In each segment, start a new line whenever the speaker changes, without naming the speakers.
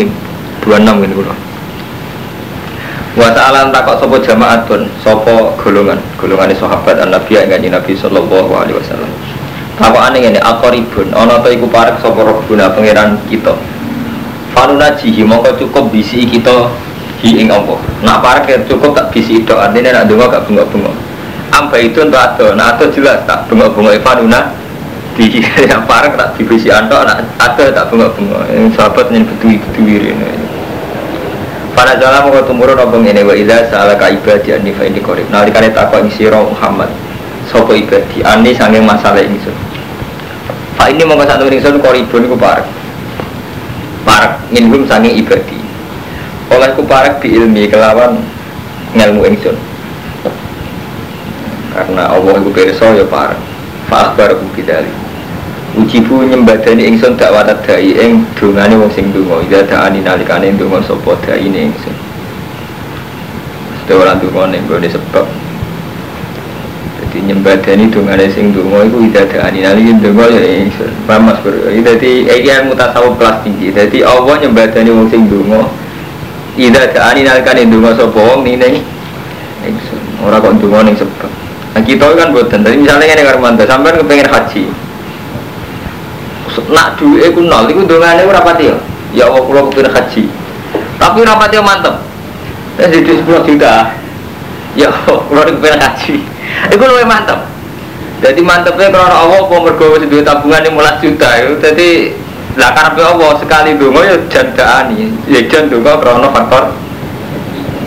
Rahim 26 ini kula Wa ta'ala takok sapa jamaat pun sapa golongan. Golongane sahabat Nabi yang kanjeng Nabi sallallahu alaihi wasallam. Takokane ngene aqribun ana ta iku parek sapa Rabbuna pangeran kita. Fanuna jihi mongko cukup bisi kita hi ing apa Nak parek ya cukup tak bisi itu. Artinya nak donga gak bengok-bengok. Amba itu untuk ado, nah ado jelas tak bengok-bengok Fanuna di yang parek tak bisi ando nak ado tak bengok-bengok Yang sahabat yang betul-betul ini Pada jalan mau tumurun obong ini wa idza salaka ibadi anni fa inni qarib. Nalikane takwa ing sira Muhammad. Sopo ibadi anni sanging masalah ingsun. Fa ini mongko satu ingsun qaribun iku parek. Parek ngingum sanging ibadi. Oleh ku parek bi ilmi kelawan ngelmu ingsun. Karena Allah iku pirsa ya parek. Fa akhbar ku bidali. Ujibu nyembadani ingsun dakwah dai ing dongane wong sing donga ida daani nalikane donga sapa dai ning ingsun. Mesti ora donga ning gone sebab. Jadi nyembadani dongane sing donga iku ida daani nalikane donga ya ingsun. Paham Mas Bro? Dadi iki yang mutasawuf kelas tinggi. Dadi Allah nyembadani wong sing donga ida daani nalikane donga sapa wong ning ingsun. Ora kok donga ning sebab. Nah kita kan buatan, tadi misalnya ini karmanda, sampai kepengen haji, nak duwe ku nol iku dongane ora pati ya. Ya Allah kula kepengin haji. Tapi ora pati mantep. Wis di 10 juta. Ya Allah kula kepengin haji. Iku luwih mantep. Jadi mantepnya karena Allah kok mergo wis duwe tabungan 15 juta itu. Jadi lah karepe Allah sekali donga ya jandani. Ya jan donga karena faktor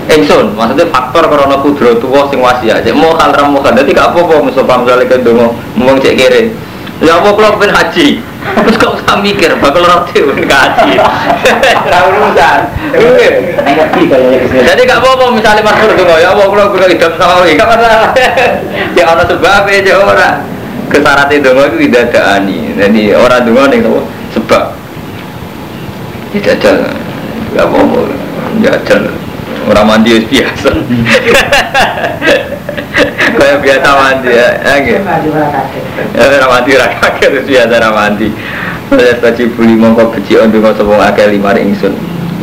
Engsun, maksudnya faktor karena kudro tua sing wasiat. Cek mau hal ramu kan, jadi gak apa-apa misalnya misalnya ke dongo, ngomong cek kere. Ya apa kalau pengen haji? Terus kok usah mikir, bakal roti pengen haji. Tahu urusan. Jadi gak apa-apa misalnya mas Nur ya apa kalau gue hidup sama lagi, gak masalah. Ya orang sebab aja orang. Kesarat itu itu tidak ada ani. Jadi orang dungo nih sebab. Tidak ada. Gak apa-apa. Ya ada. Orang mandi biasa. Kayak biasa mandi ya, ya gitu. Ya ora mandi ora kaget terus biasa ora mandi. Saya saji buli mongko beci on donga sapa akeh lima ingsun.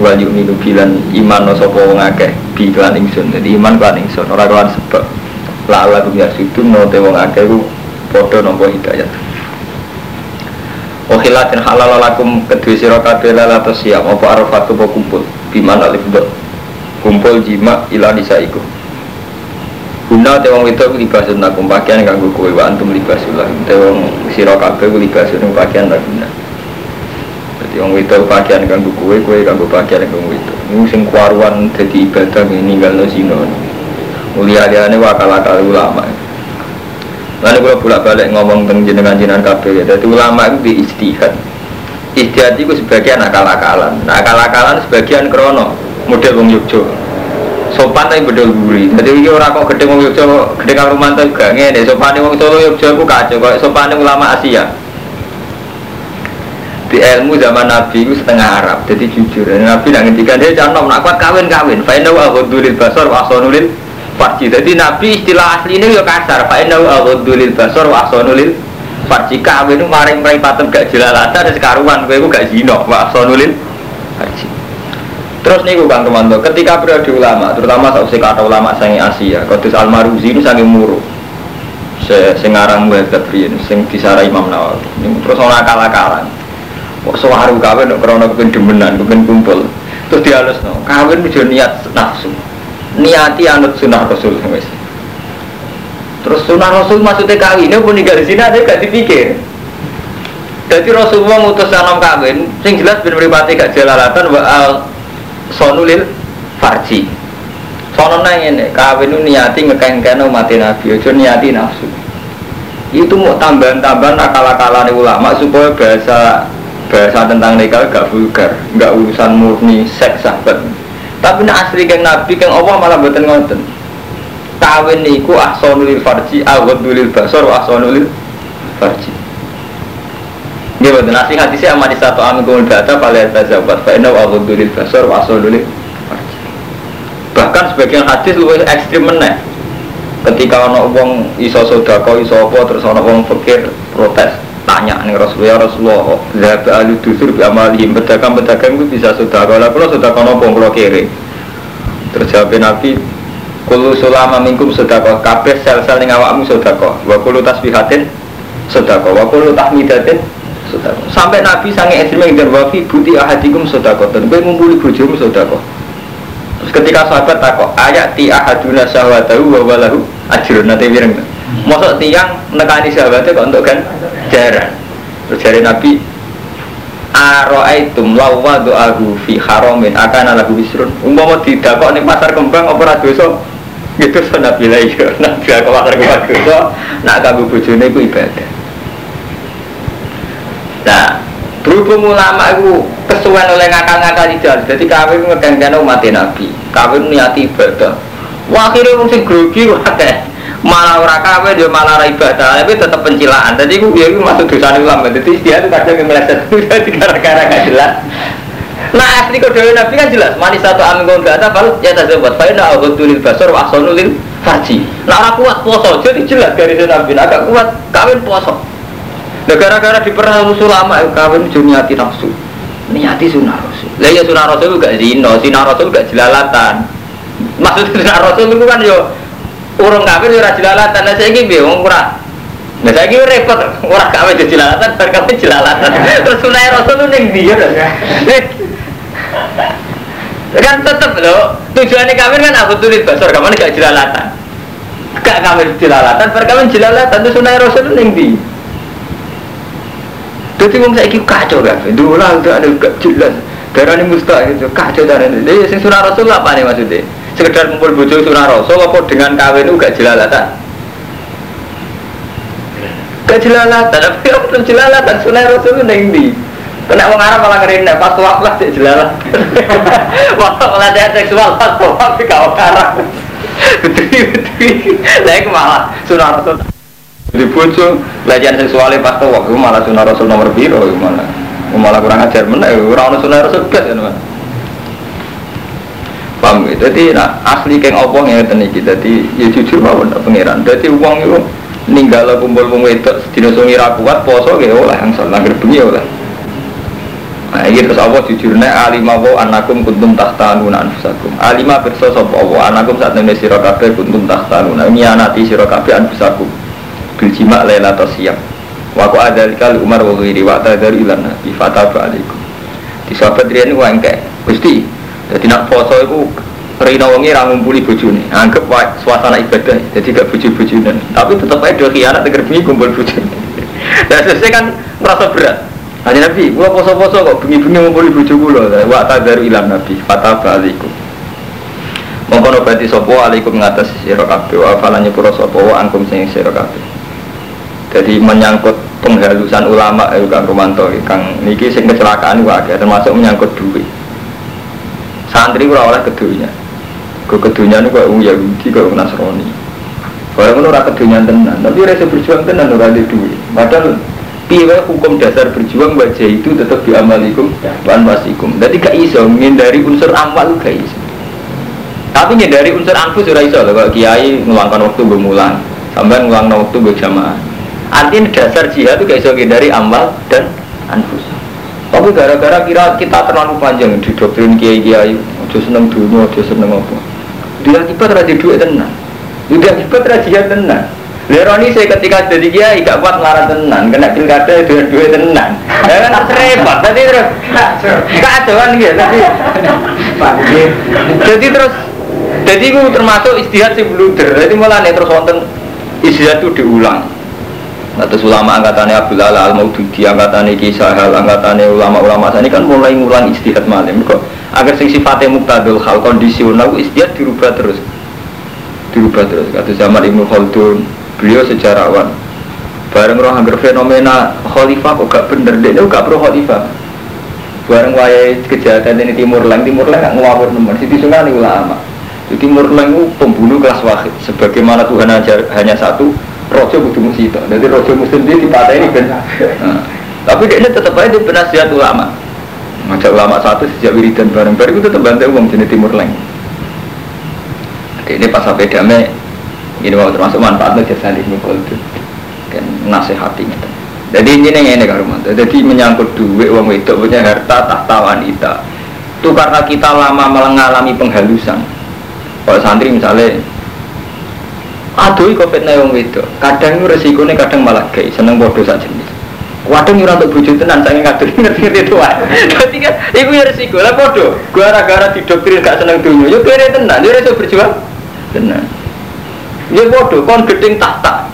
Wa yu'minu bilan iman no sapa wong akeh bi kelan ingsun. Jadi iman kelan ingsun ora kelan sebab. La ala kum yasudun no te wong akeh ku padha nampa hidayat. Wakhilatin halal lakum kedua sira kabeh lato siap apa arafatu apa kumpul biman alif kumpul jima ila nisaikum Guna te wong wedok libasun nakum pakaian kanggo kowe wa antum libasul lah. Te wong sira kabeh libasun pakaian lah guna. Dadi wong wedok pakaian kanggo kowe, kowe kanggo pakaian kanggo wedok. Iku sing kuaruan dadi ibadah ninggalno zina. Mulia-liane wakal-akal ulama. Lalu kalau bolak-balik ngomong tentang jenengan jenengan kabeh ya. Dadi ulama itu di istihad. Istihad itu sebagian akal-akalan. Nah akal-akalan sebagian krono model wong Yogyakarta sopan tapi bedol guri. Jadi ini orang kok gede wong Yogyo, gede kang Romanto juga ngene. Sopan wong Solo Yogyo aku kacau. Kok sopan ulama Asia. Di ilmu zaman Nabi itu setengah Arab, jadi jujur. Nabi nak ngendikan dia jangan nak kuat kawin kawin. Fa'inau aghudulil basar wa ahsanulil farji. Jadi Nabi istilah asli ini ya kasar. Fa'inau aghudulil basar wa ahsanulil farji. Kawin itu maring maring patem gak jelalatan dan sekaruan. Kowe gak zino wa ahsanulil. Terus nih Kang Romanto, ketika periode ulama, terutama saat kata ulama sangi Asia, Qudus Al-Maruzi sangi muru. Se sengarang buat Gabriel, sing disara Imam Nawawi. Ini terus orang akal-akalan. Kok sewaru kawin untuk krono kepen demenan, kepen kumpul. Terus dihalus no, kawin udah niat nafsu. Niati anut sunnah Rasul wes. Terus sunnah Rasul maksudnya kawin, ini pun tinggal di sini ada gak dipikir. Jadi Rasulullah ngutus salam kawin, sing jelas ben mripate gak jalalatan wa al sonulil farji. Sono nang ini kawin niati ngekengken umat nabi ojo niati nafsu. Itu mau tambahan-tambahan akal-akalan ulama supaya bahasa bahasa tentang nikah gak vulgar gak urusan murni seks sahabat. Tapi nak asli keng nabi keng Allah malah buatan ngoten. Kawin niku ahsonulil farji awadulil basor ahsonulil farji dia betul nasi hati saya amat satu amin kumul data pada tazabat fa inna wa ghudulil basar wa asolulil bahkan sebagian hadis lebih ekstrim meneh. Ketika ono wong iso sodako iso apa terus ono wong fakir protes tanya nih Rasulullah Rasulullah Zahab alu dusur bi amalihim. Pedagang-pedagang itu bisa sudah kalau kalau sudah kono kalau kiri? Terus jawab Nabi Kulu sulama minkum sedekah. Kabeh sel-sel ning awakmu sedekah. Wa kulu tasbihatin sedekah. Wa kulu tahmidatin sampai Nabi sange ekstrem yang wafi buti ahadikum sedekah. Dan kowe ngumpuli bojomu sedekah. Terus ketika sahabat takok ayat ti ahaduna syahwatahu wa walahu nate wireng Mosok tiang nekani sahabatnya kok untuk kan jarang. Terus jari Nabi Aro'aitum lawa do'ahu fi haramin akan lagu bisrun Umpama tidak kok nih pasar kembang apa ora Gitu so Nabi lah iya. Nabi aku pasar kembang dosa Nak kamu bujune itu ibadah Nah Berhubung ulama itu kesuwen oleh ngakal-ngakal jalan Jadi kawin ngeganggan umat Nabi. Kawin niati ibadah. Wah akhirnya mesti grogi wakil malah ora kafe dia malah ora ibadah. Tapi tetap pencilaan. Jadi gue ya masuk dosa ulama. Jadi dia itu kadang meleset. Gara-gara gak jelas. Nah asli kode nabi kan jelas. Manis satu amin gak ada baru ya tak buat fa'in aku tulil basor wa sonulil farji nah kuat poso jadi jelas dari nabi. Agak kuat kawin poso nah gara-gara diperhalus ulama kawin juniati nafsu niati sunnah rasul lah ya sunnah rasul gak zino sunnah rasul gak jelalatan maksud sunnah rasul itu kan yo urung kawin ora jelalatan lah saiki piye wong ora Nah saya kira repot, orang kawin jadi jelalatan, bar kawin jelalatan. Terus sunai rasul itu neng dia, kan tetep loh. Tujuannya kawin kan aku tulis basor, kamu gak jelalatan. Gak kawin jelalatan, bar kawin jelalatan. Terus sunai rasul itu neng dia. Jadi wong kira kacau kan, dulu lah udah ada gak jelas. Ini mustahil itu kacau darah ini. Jadi sing sunai rasul apa nih maksudnya? sekedar kumpul bojo sunah rasul apa dengan kawin itu gak jelalatan gak tapi apa jelalatan sunah rasul itu neng di kena wong Arab malah ngerinda pas lah sih jelalatan waktu pelatihan seksual pas waktu kau karang betul betul lagi malah sunah rasul di bojo pelatihan seksualnya pas waktu malah sunah rasul nomor biru malah. Malah kurang ajar mana orang sunah rasul gas ya paham gitu jadi nah, asli keng opong yang ngeten iki? Jadi ya jujur mawon pangeran. Jadi uang itu ninggal kumpul wong wedok sedina sungi ra kuat poso ge oleh angsal langgar bengi oleh. Nah, ini terus Allah jujurnya alima wa anakum kuntum tahtanuna anfusakum. Alima Allah anakum saat ini sira kabeh kuntum tahtanuna. Ini anati sira kabeh anfusakum bil jima lailatul siap wa qad adzalika umar wa ghairi wa tadzari ilan nabi fataba alaikum di sahabat riyen ku engke Gusti jadi nak poso itu Rina wengi ra ngumpuli bojone. Anggap wae suasana ibadah. Jadi gak bojo-bojone. Tapi tetap aja do khianat tegar bengi kumpul bojone. Dan selesai kan merasa berat. Hanya Nabi, gua poso-poso kok bengi-bengi ngumpuli bojo kula. Wa tadaru ilam Nabi, fataba alaikum. Mongkon obati sapa alaikum ngatas sira kabeh wa nyepuro sapa wa angkum sing sira kabeh. Jadi menyangkut penghalusan ulama eh, Kang Romanto, Kang niki sing kecelakaan wae termasuk menyangkut duit. Santri ora oleh kedunya. Ke kedunya ini kok orang Yahudi kok orang Nasrani. Kalau itu ora kedunya tenan tapi rasa berjuang tenan ora ada duit. Padahal piwe hukum dasar berjuang baca itu tetap diamalikum wan wasikum jadi gak iso menghindari unsur amal gak iso. Tapi menghindari unsur anfus ora iso kalau kiai ngeluangkan waktu bermulan sampai ngeluangkan waktu berjamaah artinya dasar jihad itu gak iso menghindari amal dan anfus tapi gara-gara kira kita terlalu panjang di doktrin kiai kiai, ojo seneng dunia, ojo seneng apa. Dia akibat raja duit tenang. Dia akibat raja tenang. Leroni saya ketika jadi kiai gak kuat marah tenang, kena pilkada dengan duit tenang. Ya kan repot. Tadi terus kacau kan gitu. Tadi jadi terus jadi itu termasuk istihad si blunder. Jadi malah nih terus wonten istihad itu diulang. Atas ulama angkatannya Abdul Ala al Maududi, angkatannya Kisah Hal, angkatannya ulama-ulama ini kan mulai ngulang istihad malam. Kok agar sing sifatnya muktadul hal kondisional istihad dirubah terus, dirubah terus. Kata zaman Ibnu Khaldun, beliau sejarawan. Bareng roh hampir fenomena khalifah kok gak bener, dia gak pro khalifah. Bareng wayai kejahatan ini Timur Leng, Timur Leng gak ngawur nemen, Siti Sungai ulama. Timur itu pembunuh kelas wahid, sebagaimana Tuhan hanya satu, rojo butuh musik jadi rojo muslim dia dipatah ini kan nah, tapi dia tetap aja di penasihat ulama. Ngajak ulama satu sejak wiridan bareng bareng itu tetap bantu uang jenis timur leng. Ini pas sampai damai ini mau termasuk manfaatnya jasa di Nikol itu. Kan nasihati gitu. Jadi ini yang ini kan Jadi menyangkut duit uang itu punya harta tahta wanita. Itu karena kita lama mengalami penghalusan. Kalau santri misalnya aduh covid fitnah wong itu kadang resikonya kadang malah gay seneng bodoh saja jenis Waduh nyurah untuk bujuk tenan, saya ngerti ngerti ngerti itu Berarti kan, itu ya resiko lah bodoh. Gara-gara didoktrin gak seneng dunia, yuk kira tenan, dia resiko berjuang tenan. Ya bodoh, kon gedeng tahta.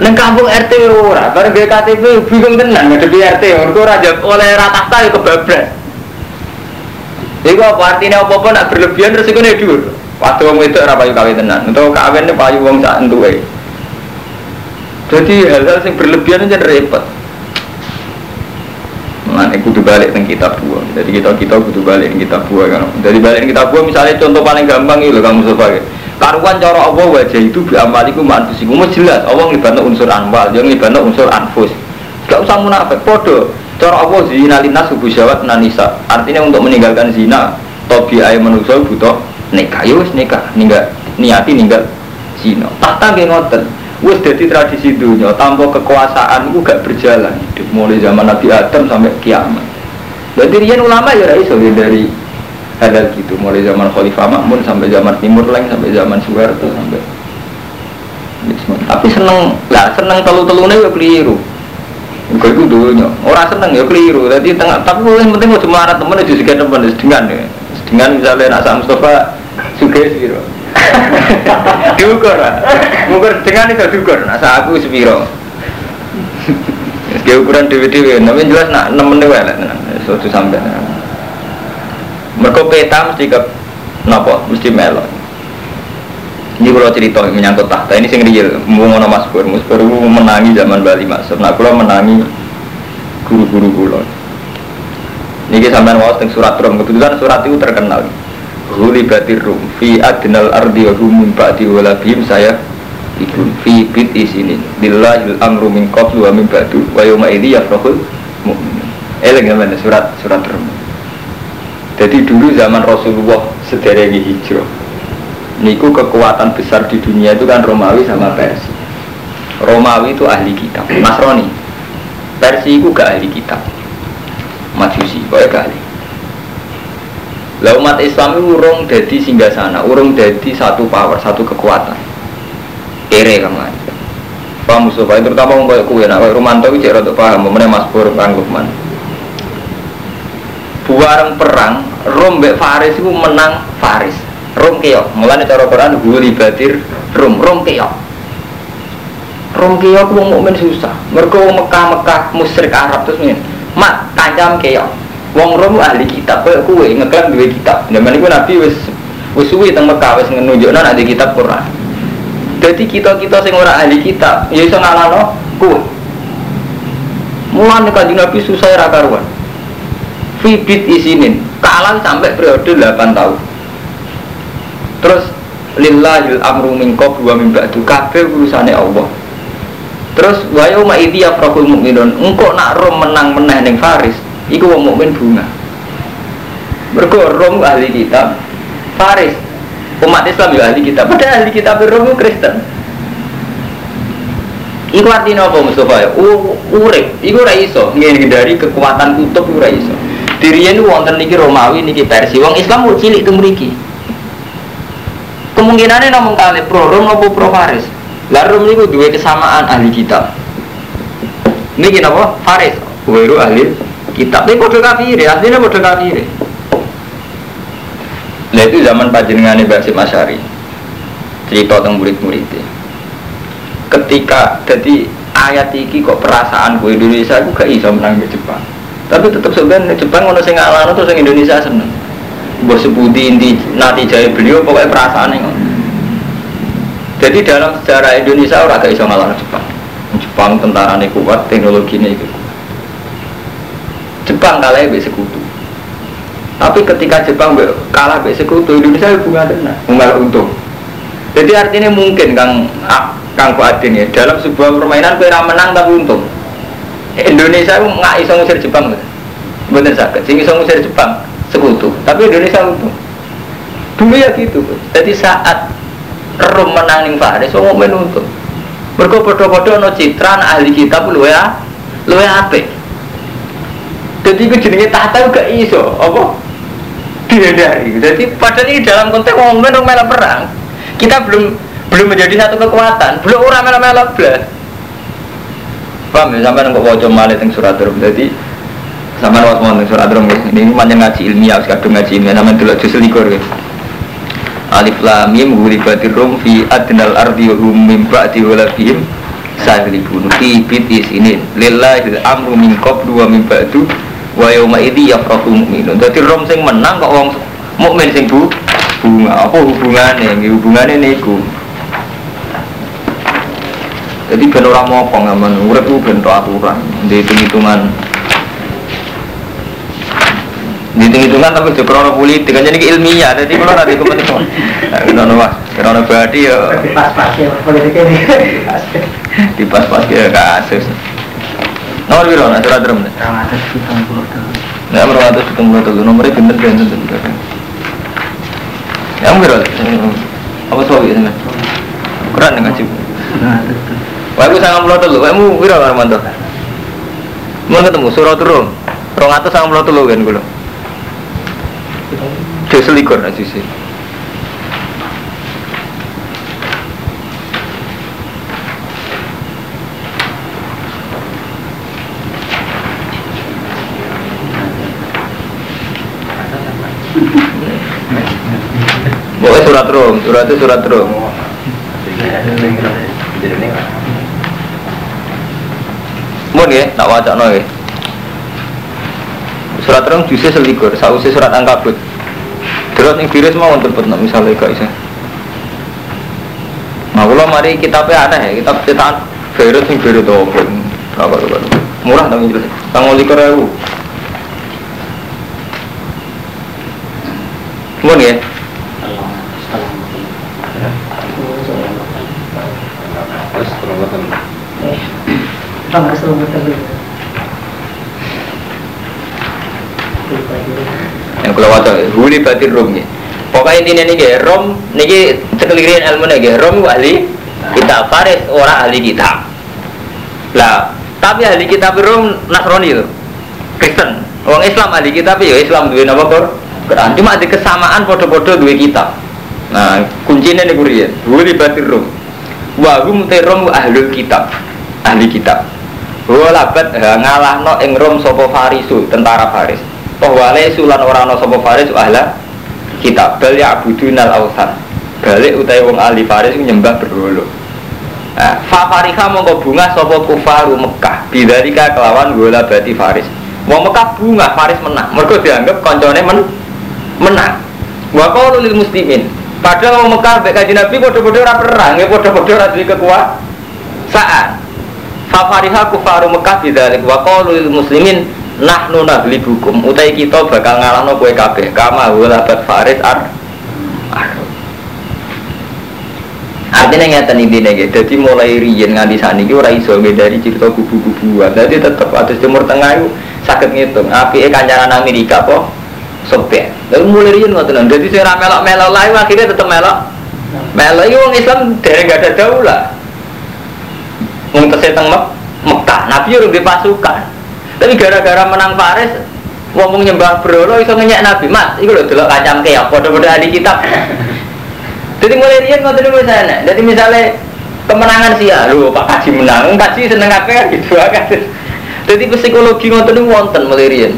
Neng kampung RT ora, bareng gue KTP bingung tenan ngadepi RT, mergo ora oleh rata tahta ya kebablas. Iku apa artinya apa-apa nak berlebihan resikonya dhuwur. Waktu wong itu ora payu kawin tenan, untuk kawin payu wong sak entuke. Jadi hal-hal yang berlebihan aja repot. Mengenai kudu balik tentang kitab buah. Jadi kita kita kudu balik kitab buah kan. Jadi balik kitab buah misalnya contoh paling gampang itu kamu sebagai karuan cara Allah wajah itu bi amaliku mantusiku jelas Allah ngibana unsur anwal, yang ngibana unsur anfus. Gak usah munafik, podo. Cara Allah zina linas subuh syawat nanisa. Artinya untuk meninggalkan zina, tobi ayat manusia butuh nikah ya wis nikah ninggal niati ninggal zina. Tahta nggih ngoten. Wis dadi tradisi dunia tanpa kekuasaan itu gak berjalan hidup. Mulai zaman Nabi Adam sampai kiamat. Jadi rian ulama ya iso dari hadal gitu. Mulai zaman Khalifah Makmun sampai zaman Timur Leng sampai zaman Soeharto sampai tapi seneng lah seneng telu-telune ya keliru. Gue itu dulunya orang seneng ya keliru. Jadi tengah tapi yang penting mau cuma temen itu juga temen dengan ya. Dengan misalnya nak Mustafa Suge sepiro. Diukur lah. Ukur dengan itu diukur. Nah, aku sepiro. Dia ukuran dewi-dewi, tapi jelas nak nemen dewi lah, suatu sampai. Mereka peta mesti ke nopo, mesti melon. Ini kalau cerita menyangkut tahta ini sing real, mau Mas Pur, Mas Pur menangi zaman Bali Mas. Nah, kalau menangi guru-guru kulo. Ini sampai wawas surat Rom, kebetulan surat itu terkenal batir rum. Fi adnal ardi wa hum ba'di walabihim saya ikun fi bit isinin billahil amru min qablu wa min ba'du wa yawma idhi yafrahul mu'minun eleng ya mana surat surat rum. Jadi dulu zaman Rasulullah sederegi hijrah niku kekuatan besar di dunia itu kan Romawi sama Persia. Romawi itu ahli kitab Nasrani. Persia itu gak ahli kitab. Majusi, kok gak ahli lah umat Islam itu urung jadi singgah sana, urung jadi satu power, satu kekuatan. Kere kan aja. Paham Mustafa, terutama orang kayak kue, kayak Romanto itu cek untuk paham, mana Mas Pur, Kang Lukman. Buarang perang, Rom be Faris itu menang Faris. Rom keok, mulanya cara Quran gue libatir Rom, Rom keok. Rom keok wong mukmin susah. Mereka Mekah Mekah musyrik Arab terus nih, mat kancam keok. Wong Rom ahli kitab, kue kue ngeklaim dua kitab. Zaman itu Nabi wis wis suwi teng Mekah wis nunjukno ada kitab Quran. Jadi kita kita sing ora ahli kitab, ya iso ngalano kue. Mulane kanjeng Nabi susah ra karuan. Fibit isinin, kalah sampai periode 8 tahun. Terus lillahil amru min qablu wa min ba'du kabeh urusane Allah. Terus wa yauma idzi yafrahul mu'minun, engko nak rom menang meneh ning Faris, Iku wong mukmin bunga. Mergo Rom ahli kitab, Faris umat Islam juga ahli kitab. Padahal ahli kitab Rom Kristen. Iku artinya apa Mustafa ya? Urip, iku ora iso dari kekuatan kutub ora iso. Diriyen wonten niki Romawi niki Persia. Wong Islam mau cilik teng mriki. Kemungkinannya namun kali pro Rom atau pro Faris. Lah Rom niku dua kesamaan ahli kitab. Niki napa? Faris. Weru ahli kitab ini kode kafir aslinya kode kafir. Nah itu zaman panjenengan Basim Asyari cerita tentang murid-murid ketika jadi ayat ini kok perasaan gue Indonesia aku gak bisa menang di Jepang. Tapi tetap sebenarnya Jepang ngono sing ngalano terus Indonesia seneng. Bos sebuti inti nanti jaya beliau pokoknya perasaan ini jadi dalam sejarah Indonesia orang gak bisa ngalano Jepang. Jepang tentara kuat teknologi ini Jepang kalah be sekutu. Tapi ketika Jepang kalah be sekutu, Indonesia bunga tenang, bunga untung. Jadi artinya mungkin Kang ah, Kang Fuadin ya dalam sebuah permainan kira menang tapi untung. Indonesia nggak iso ngusir Jepang, bener sakit. Sing iso ngusir Jepang sekutu, tapi Indonesia untung. Dulu ya gitu, jadi saat Rom menang ning Faris, semua menuntung. Mereka bodoh-bodoh no citra ahli kitab lu ya apik. Jadi itu jenenge tahta gak iso, apa? Dihindari. Jadi padahal ini dalam konteks wong men melok perang. Kita belum belum menjadi satu kekuatan, belum orang melok-melok belas. Paham ya sampai nggak wajah malih teng surat rum. Jadi sama was mau surat rum ini macam ngaji ilmiah, kadung ngaji ilmiah namanya dulu justru likur. Alif lam mim ghulibatir rum fi adnal ardi wa hum min ba'di walabihim sahlibun fi bitis ini lillahi amru min qablu wa ba'du wa yawma idhi yafrahu mu'minun. Dadi rom sing menang kok wong mukmin sing bu bunga apa hubungannya hubungannya niku. Jadi ben ora mopo ngamen urip ku ben aturan. Di hitung-hitungan. Di hitung-hitungan tapi juga krono politik kan jadi ilmiah jadi kalau nanti kepentingan krono mas. Krono berarti ya.
Pas-pas ya politik ini.
Di pas-pas ya kasus Nomor biru, nah surat drum nih.
rawatus hitung puluh tahun
Nah, nomor nomornya bener bener bener. Yang biru, apa suami ini? Kurang
rawatus tuh
Wah, aku sangat puluh tuh, kamu kan mantu? Mau ketemu surat turun, rong atas sangat puluh tuh kan gue. Dia selikur aja sih. Pokoknya surat rum, surat itu surat rum. Mun ya, tak wajak no ya. Surat rum justru selikur, sausi surat angkabut. Terus yang virus mau untuk pernah misalnya gak bisa. Nah, kalau mari kitabnya aneh ya, kitab cetakan virus yang virus itu apa? Apa? Murah tapi jelas. Tanggal likur ribu. Mun ya,
Bang Rasul
yang kalau wajah huli batin rum ya. Pokoknya intinya nih rom nih sekelirin ilmu nih rom itu ahli kita Faris orang ahli kitab. Lah tapi ahli kitab rom Nasrani itu Kristen. Orang Islam ahli kitab ya Islam dua nama kor. Quran cuma ada kesamaan foto-foto dua kitab. Nah kuncinya nih kurian huli batin rum. Wahum terom ahli kitab ahli kitab. Walabat ngalah no ing rom sopo Farisu tentara Faris. Bahwa sulan orang no sopo Faris ahla kitab bal ya abudunal ausan. Balik utai wong ahli Faris nyembah berhulu. Nah, fa fariha mongko bunga sopo kufaru Mekah. Bidarika kelawan gola bati Faris. Wong Mekah bunga Faris menang. Mereka dianggap koncone men menang. Wa qalu lil muslimin. Padahal wong Mekah mek kanjeng Nabi padha-padha ora perang, ya padha-padha ora duwe kekuasaan. Fafariha kufaru Mekah bidzalik wa qalu lil muslimin nahnu naglibukum utai kita bakal ngalahno kowe kabeh kama walabat faris ar ar Artinya ngeten intine nggih. Dadi mulai riyen nganti saniki ora iso dari cerita kubu-kubuan. Dadi tetep atus Timur Tengah itu saged ngitung. Apike kancaran Amerika apa? Soviet. Lalu mulai riyen ngoten. Dadi sing ra melok-melok lae akhirnya tetep melok. Melok iki wong Islam dereng gak ada daulah. Tesih teng Mek Mekah, Nabi urung di pasukan. Tapi gara-gara menang Faris, ngomong nyembah berolo iso ngenyek Nabi. Mas, iku lho delok kacam keok padha-padha ahli kitab. Jadi mulai riyen ngoten sana. Jadi misalnya kemenangan sih ya, lho Pak Kaji menang, Kaji seneng apa kan gitu kan. Jadi psikologi ngoten niku wonten mulai riyen.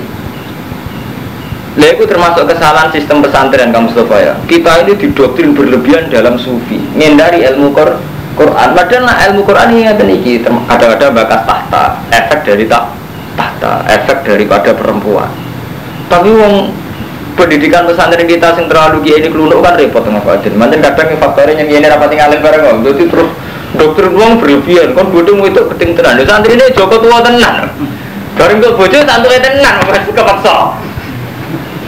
Lah itu termasuk kesalahan sistem pesantren kamu Mustafa ya. Kita ini didoktrin berlebihan dalam sufi, menghindari ilmu Qur Quran. Padahal nah, ilmu Quran ini ngeten iki ada-ada bakas tahta, efek dari tak tahta, efek daripada perempuan. Tapi wong pendidikan pesantren kita sing terlalu kiai ini kelunuk kan repot nggak Fadil. Mantan kadang yang faktornya yang ini rapat tinggalin bareng kok. Jadi terus dokter uang berlebihan, kan bodoh itu keting tenan. Ya, santri ini Joko tua tenan. Bareng tuh bojo santuy tenan, masih kepaksa.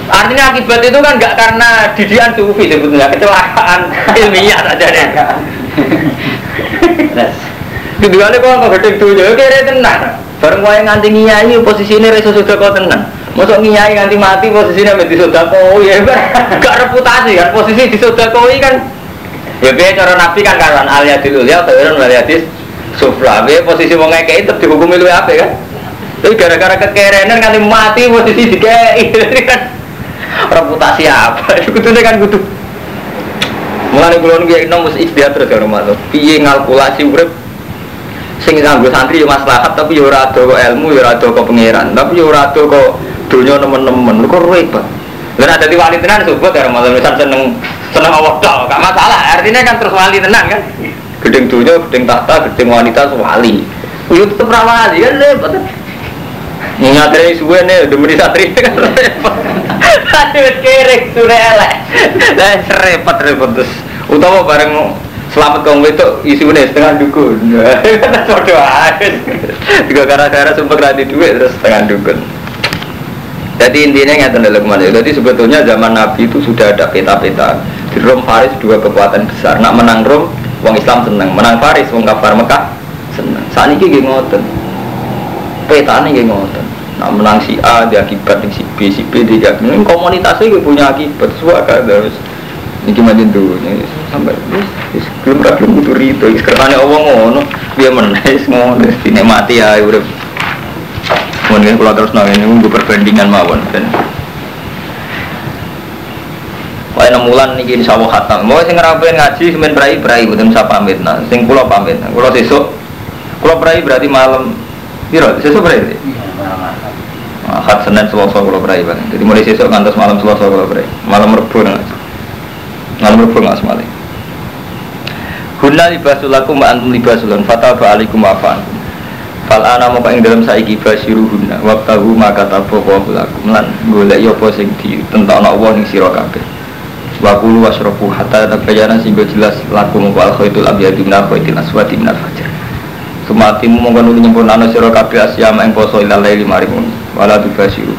Artinya akibat itu kan nggak karena didian sufi sebetulnya kecelakaan ilmiah saja deh. Kedua kok nggak gede ya kira tenan. Bareng kau yang nganti ngiyai posisi ini reso sudah kau tenan. Masuk ngiyai nganti mati posisinya menjadi sodako ya gak reputasi kan posisi di sodako kan. Ya biar cara nabi kan karuan al yadil ulia khairun wal yadis sufla. Biar posisi mau ngekei tetap dihukumi lu apa kan? Tapi gara-gara kekerenan kan mati posisi dikei. Kan reputasi apa? Itu kan kudu. Mulane kula niku nek mesti istiadat terus ya rumah tuh. Piye ngalkulasi urip sing nganggo santri yo maslahat tapi yo ora ado kok ilmu yo ora ado kok pangeran tapi yo ora ado kok donya nemen-nemen kok repot. Lah ada di wali tenan sebut ya Ramadan misal seneng seneng Allah tok gak masalah artinya kan terus wali tenan kan. Gedeng donya, gedeng tahta, gedeng wanita wali. Yo tetep wali kan repot. Ngatri suwe nih, udah meni kan repot. Aduh kerek suwe elek. Lah repot repot terus. Utawa bareng selamat kaum itu isunya setengah dukun. Bodoh aja. Juga gara-gara sumpah rati duit terus setengah dukun. Jadi intinya nggak ke mana. Jadi sebetulnya zaman Nabi itu sudah ada peta-peta. Di Rom Faris dua kekuatan besar. Nak menang Rom, wong Islam seneng. Menang Faris, wong kafir Mekah seneng. Saat ini ngoten. Peta ini gak ngoten. Nak menang si A dia akibat si B, si B dia Ini komunitasnya gue punya akibat. Semua kan terus. Ini dulu ini sampai belum gak belum butuh rito. Sekarang Allah ngono, dia menaik ngono, dinikmati ya udah. Mungkin kalau terus nongin ini gue perbandingan mawon dan Wah, enam bulan nih insya Allah khatam. Mau sing ngerapain ngaji, semen berai berai, bukan saya pamit. Nah, sing pulau pamit. Pulau sesuk, pulau berai berarti malam. Biro, sesuk berai. Ahad Senin Selasa kalau berai bang. Jadi mulai sesuk ngantos malam Selasa kalau berai. Malam Rebu nggak. Malam Rebu nggak semali. Hunna libasul lakum wa antum libasul fatal fa alaikum wa afan. Fal ana moko ing dalam saiki basiru hunna wa tahu maka tabu wa lakum lan golek yo apa sing ditentokno Allah ning sira kabeh. Wa kulu wasrabu hatta tabayyana sing jelas lakum wa al khaitul abyadu min al khaitil aswadi min al fajr. Sumatimu mongko nuli nyempurnano sira kabeh asyama ing poso ilal laili maring wala tubasiru.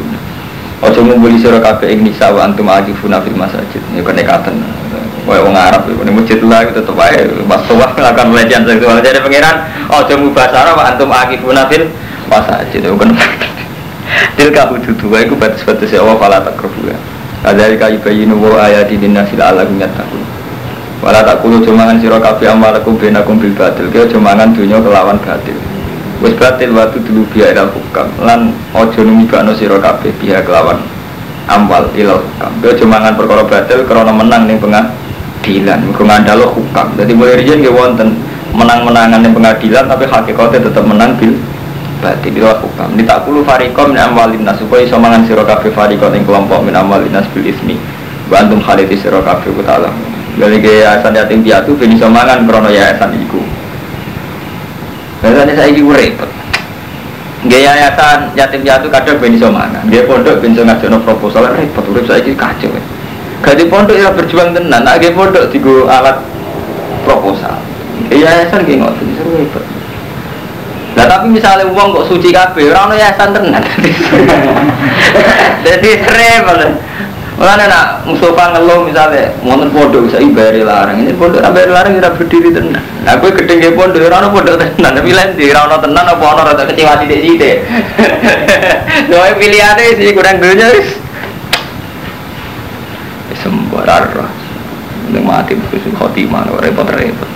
Ojo ngumpuli sira kabeh ing nisa wa antum akifuna fil masajid. Ya kenekatan. Wah, wong Arab itu ini masjid lah itu tetap aja pas tua melakukan pelecehan seksual jadi pangeran jamu bahasa Arab antum akifuna fil masajid itu kan tilka hududu itu batas-batas ya Allah fala takruhu ya ada kayu bayinu wa ayati dinnasil ala takun wala takulu cumangan sira kabeh amalakum benakum bil batil. Kaya cumangan dunya kelawan batil. Wis batil watu dulu biya ilal hukam. Lan ojo numibakno sira kabeh biya kelawan amwal ilal hukam. Kaya cumangan perkara batil krana menang ning pengadilan. Mergo ngandalo hukam. Jadi mulai riyen nggih wonten menang-menangan ning pengadilan tapi hakikatnya tetap menang bil batil ilal hukam. Ini tak kulu fariqom min amwalin nas supaya iso mangan sira kabeh fariqom ing kelompok min amwalin nas bil ismi. Wa antum khaliti sira ta'ala dari yayasan yatim piatu ben iso mangan krana yayasan iku Biasanya saya ini repot. Gaya yayasan yatim piatu kadang ben iso mangan. Dia pondok ben iso ngajono proposal repot urip saya ini kacau. Gadi pondok ya berjuang tenan, nak gaya pondok digo alat proposal. Gaya yayasan gaya ngotot iso repot. Nah tapi misalnya uang kok suci kabeh, ora ono yayasan tenan. Jadi repot. Mana nak Mustafa ngeluh misalnya, wonten pondok bisa ibari larang, ini pondok sampai larang kita berdiri tenan. Nah gue gedeng ke pondok, orang pondok tenan, tapi lain di orang tenan apa orang rada kecewa deh. Doa pilihannya sih kurang dunia wis. Sembarar, ini mati bukan khotimah, repot-repot.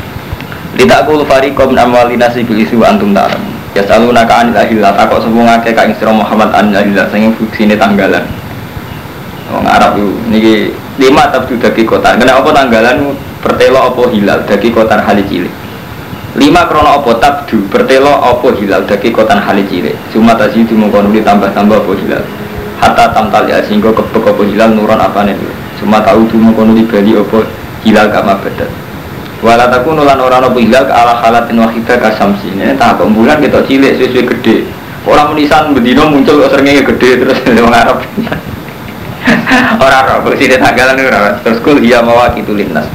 Tidak kul fariqom amwalina sibil isu antum taram. Ya selalu naka anil ahillah, takut semua ngake sira Muhammad anil ahillah, sehingga fungsinya tanggalan. Wong Arab itu niki lima tabdu dagi kota. Kena apa tanggalan pertelo apa hilal dagi kota hali cilik. Lima krono apa tabdu pertelo apa hilal dagi kota hali cilik. Cuma tadi itu mengkono tambah-tambah apa hilal. Hatta tamtal ya sehingga kebek apa hilal nuron apa nih. Cuma tahu tuh mengkono di bali apa hilal kama badat. Walau takun nulan orang apa hilal ke ala halatin wahidah kasamsi. Ini tak bulan kita cilik sesuai gede. Orang menisan bedino muncul seringnya gede terus orang Arab. Orang roh sini tanggalan ora terus kul iya mawaqitu linnas.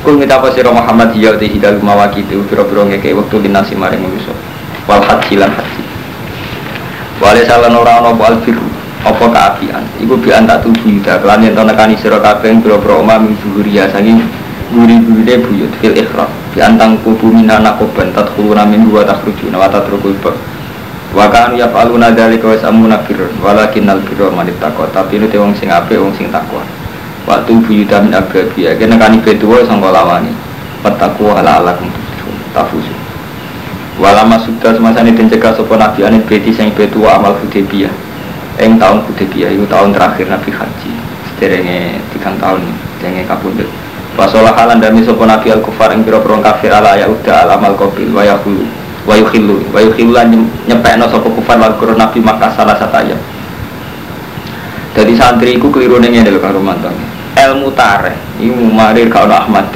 Kul minta apa sira Muhammad iya te hidal mawaqitu pira-pira ngeke wektu linnas maring manusa wal haji lan haji. Wale salan ora ana apa albiru apa kaapian iku bi anta tuju ida kelan yen nekani sira kabeh pira-pira omah min zuhuriya saking guri-gurine buyut fil ikhram. Bi antang kubu minana koban min wa takhrujuna wa tatrukul Wa kan ya faluna dzalika wa samuna birrun walakin al birra man ittaqa tapi itu wong sing apik wong sing takwa. Waktu buyuta min ababi ya kene kan ibe tuwa sangka lawani. Petakwa ala ala kum tafusu. Walama sudah semasa ini mencegah sopo nabi anit beti sing betu wa amal Hudaybiyah. Eng tahun Hudaybiyah itu tahun terakhir nabi haji. Sederenge tiga tahun jenge kapundhut. Wasolah halan dami sopo nabi al kufar ing pira-pira kafir ala ya udah al amal qabil wa wa yukhillu wa yukhillu nyepekno sopo kufar wal qurun nabi maka salah sataya. Jadi santri iku keliru ning ngene lho karo mantan. Ilmu tareh iku marir karo Ahmad.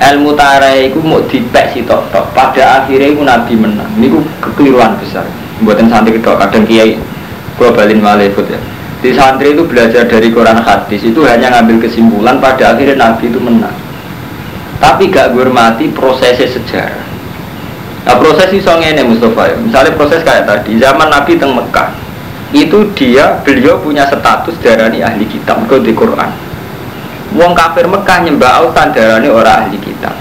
Ilmu tareh iku mau dipek sitok tok. Pada akhirnya iku nabi menang. Niku kekeliruan besar. Buatan santri tok kadang kiai gua balin malih ikut ya. Di santri itu belajar dari Quran hadis itu hanya ngambil kesimpulan pada akhirnya nabi itu menang. Tapi gak hormati prosesnya sejarah. Nah proses iso ngene Mustafa ya. Misalnya proses kayak tadi zaman Nabi teng Mekah itu dia beliau punya status darani ahli kitab ke di Quran. Wong kafir Mekah nyembah autan darani orang ahli kitab.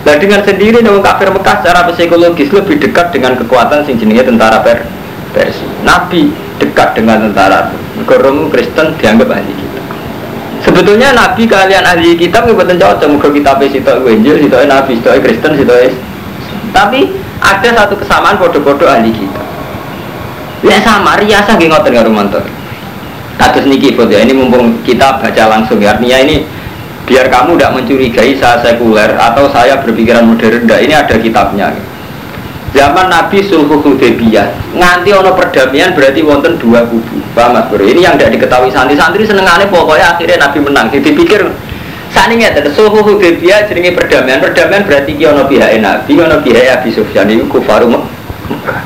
Nah dengan sendiri wong kafir Mekah secara psikologis lebih dekat dengan kekuatan sing jenenge tentara per Persia. Nabi dekat dengan tentara Rom Kristen dianggap ahli kitab. Sebetulnya Nabi kalian ahli kitab nggak betul cocok. Muka kitab sitok Injil, sitok Nabi, sitok Kristen, sitok Tapi ada satu kesamaan bodoh-bodoh ahli kitab. Ya sama, riasa gak ngotot nggak romantis. Kados niki foto ya, ini mumpung kita baca langsung ya. Artinya ini biar kamu tidak mencurigai saya sekuler atau saya berpikiran modern. Nah, ini ada kitabnya. Zaman Nabi Sulhu Hudaybiyah nganti ono perdamaian berarti wonten dua kubu. Paham Bro? Ini yang tidak diketahui santri-santri senengannya pokoknya akhirnya Nabi menang. Dipikir saat ini ada Sulhu Hudaybiyah jenenge perdamaian. Perdamaian berarti ki ono pihak Nabi, ono pihak Abi Sufyan kufaru Mekah.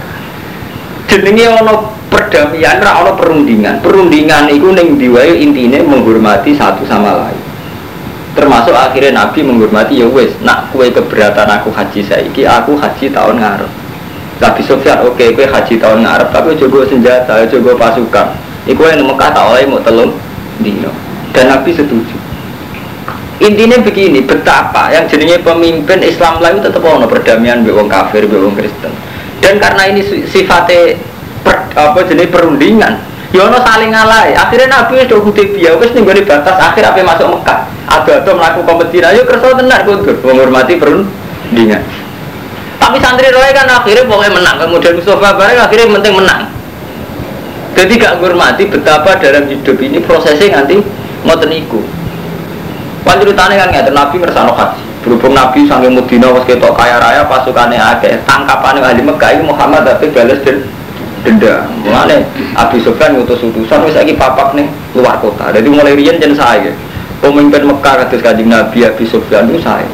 Jenenge ono perdamaian, ra ono perundingan. Perundingan itu ning diwae intine menghormati satu sama lain. Termasuk akhirnya Nabi menghormati ya wes, nak kue keberatan aku haji saiki, aku haji tahun ngarep. Nabi Sofyan oke, kue haji tahun ngarep, tapi jogo senjata, jogo pasukan. Iku yang Mekah tak oleh mau telung dino. Dan Nabi setuju. Intinya begini, betapa yang jadinya pemimpin Islam lain tetap ono perdamaian be wong kafir, be wong Kristen. Dan karena ini sifatnya per, apa jenis perundingan, ya ono saling ngalai. Akhirnya Nabi itu wis ning gone batas akhir apa masuk Mekah. Ada-ada melakukan kompetisi, ayo kerso tenar kudu menghormati perundingan. Tapi santri roy kan akhirnya pokoknya menang. Kemudian Mustafa bareng akhirnya penting menang. Jadi gak menghormati betapa dalam hidup ini prosesnya nanti ngoten iku. Kan ceritanya kan ngerti Nabi ngersano haji. Berhubung Nabi sampai Medina was ketok kaya raya pasukannya akeh. Tangkapan ahli Mekah ini Muhammad tapi balas dan denda. Mulane Abi Sufyan ngutus utusan wis saiki papak nih luar kota. Jadi mulai riyen jen saya. Pemimpin Mekah kados Kanjeng Nabi Abi Sufyan itu saya.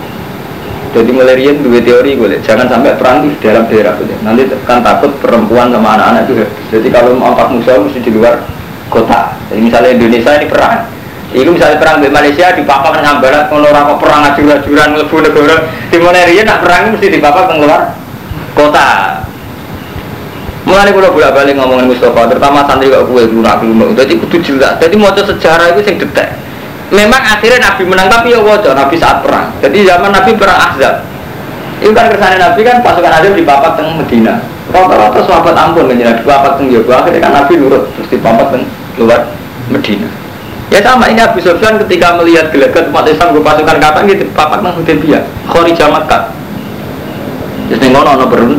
Jadi mulai riyen dua teori gue, jangan sampai perang di dalam daerah gitu. Nanti kan takut perempuan sama anak-anak juga. Jadi kalau mau empat musuh mesti di luar kota. Jadi misalnya Indonesia ini perang, Iku misalnya perang di Malaysia di papak dengan barat kalau orang perang ajur-ajuran lebu negara di mana dia nak perang mesti di papak keluar kota. Mulai kalau bolak balik ngomongin Mustafa, terutama santri kok gue dulu nabi umum. Jadi kudu jelas. Jadi mau sejarah itu sing detek. Memang akhirnya Nabi menang tapi ya wajah Nabi saat perang. Jadi zaman Nabi perang Ahzab. Itu kan kersane Nabi kan pasukan Ahzab di papak teng Medina. Rata-rata sahabat ampun kan di papak teng Yoga. Akhirnya kan Nabi nurut terus di papak teng luar Medina. Ya sama ini Abu Sufyan ketika melihat gelagat umat Islam ke pasukan kapan gitu papak nang Hudaybiyah, Kharijah Makkah. Terus ning ngono ono berun